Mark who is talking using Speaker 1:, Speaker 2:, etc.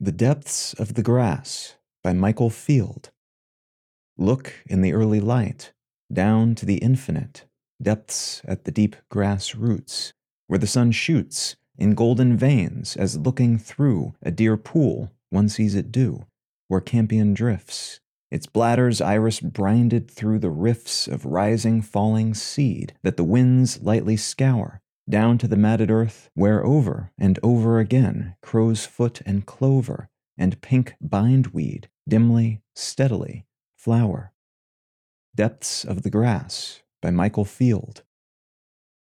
Speaker 1: The Depths of the Grass by Michael Field. Look in the early light, down to the infinite, depths at the deep grass roots, where the sun shoots in golden veins as looking through a dear pool one sees it do, where campion drifts, its bladders iris brinded through the rifts of rising falling seed that the winds lightly scour, down to the matted earth, where over and over again crow's foot and clover and pink bindweed dimly, steadily flower. Depths of the Grass by Michael Field.